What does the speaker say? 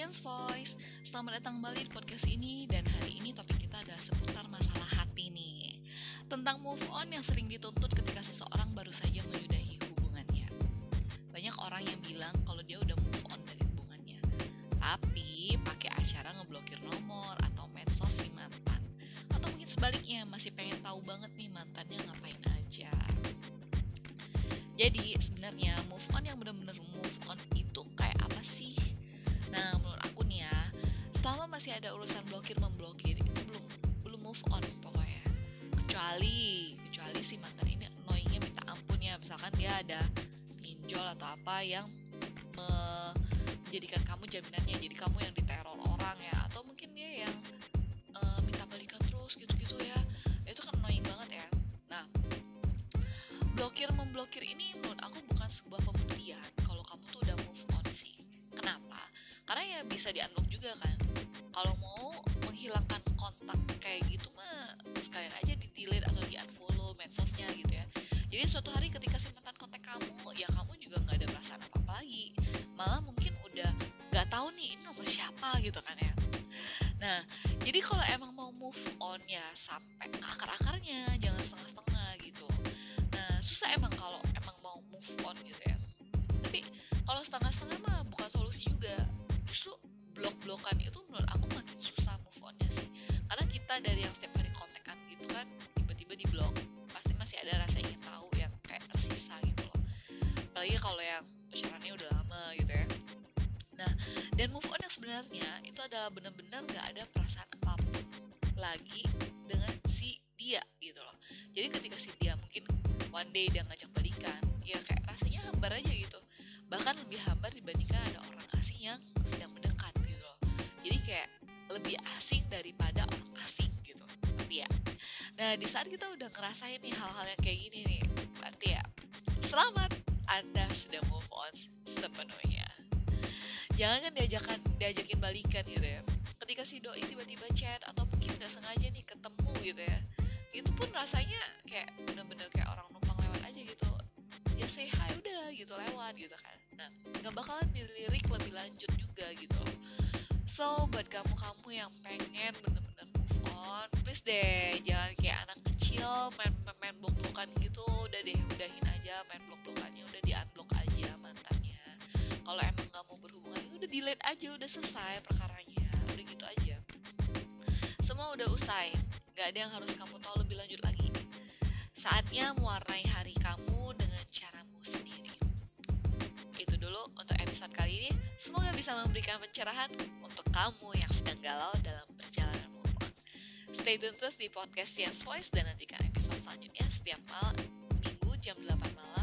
Science Voice. Selamat datang kembali di podcast ini Dan hari ini topik kita adalah seputar masalah hati nih. Tentang move on yang sering dituntut ketika seseorang baru saja menyudahi hubungannya. Banyak orang yang bilang kalau dia udah move on dari hubungannya. Tapi pakai acara ngeblokir nomor atau medsos si mantan. Atau mungkin sebaliknya masih pengen tahu banget nih mantannya ngapain aja. Jadi sebenarnya move masih ada urusan blokir memblokir itu belum belum move on pokoknya. Kecuali kecuali si mantan ini annoyingnya minta ampun ya, misalkan dia ada pinjol atau apa yang menjadikan kamu jaminannya, jadi kamu yang diteror orang ya, atau mungkin dia yang uh, minta balikan terus gitu-gitu ya, itu kan annoying banget ya. Nah blokir memblokir ini menurut aku bukan sebuah pembuktian kalau kamu tuh udah move on sih. Kenapa? Karena ya bisa di juga kan. Jadi suatu hari ketika si mantan kontak kamu, ya kamu juga nggak ada perasaan apa apa lagi. Malah mungkin udah nggak tahu nih ini nomor siapa gitu kan ya. Nah, jadi kalau emang mau move on ya sampai ke akar-akarnya, jangan setengah-setengah gitu susah emang kalau emang mau move on gitu ya tapi kalau setengah-setengah mah bukan solusi juga justru blok-blokan itu menurut aku makin susah move onnya sih karena kita dari yang setiap apalagi kalau yang pacarannya udah lama gitu ya. Nah dan move on yang sebenarnya itu adalah bener-bener gak ada perasaan apa pun lagi dengan si dia gitu loh. Jadi ketika si dia mungkin one day dia ngajak balikan ya kayak rasanya hambar aja gitu. Bahkan lebih hambar dibandingkan ada orang asing yang sedang mendekat gitu loh. Jadi kayak lebih asing daripada orang asing gitu. Tapi ya nah di saat kita udah ngerasain nih hal-hal yang kayak gini nih berarti ya selamat anda sudah move on sepenuhnya. Jangan kan diajakan diajakin balikan gitu ya. Ketika si doi tiba-tiba chat atau mungkin nggak sengaja nih ketemu gitu ya itu pun rasanya kayak bener-bener kayak orang numpang lewat aja gitu. Ya say hi udah gitu lewat gitu kan. Nah nggak bakalan dilirik lebih lanjut juga gitu. So buat kamu-kamu yang pengen bener-bener move on please deh jangan kayak anak kecil main main blok-blokan gitu. Udah deh udahin aja main delete aja udah selesai perkaranya udah gitu aja semua udah usai Gak ada yang harus kamu tahu lebih lanjut lagi. Saatnya mewarnai hari kamu dengan caramu sendiri. Itu dulu untuk episode kali ini. Semoga bisa memberikan pencerahan untuk kamu yang sedang galau dalam perjalanan move. Stay tune terus di podcast Science Voice dan nantikan episode selanjutnya setiap malam minggu jam 8 malam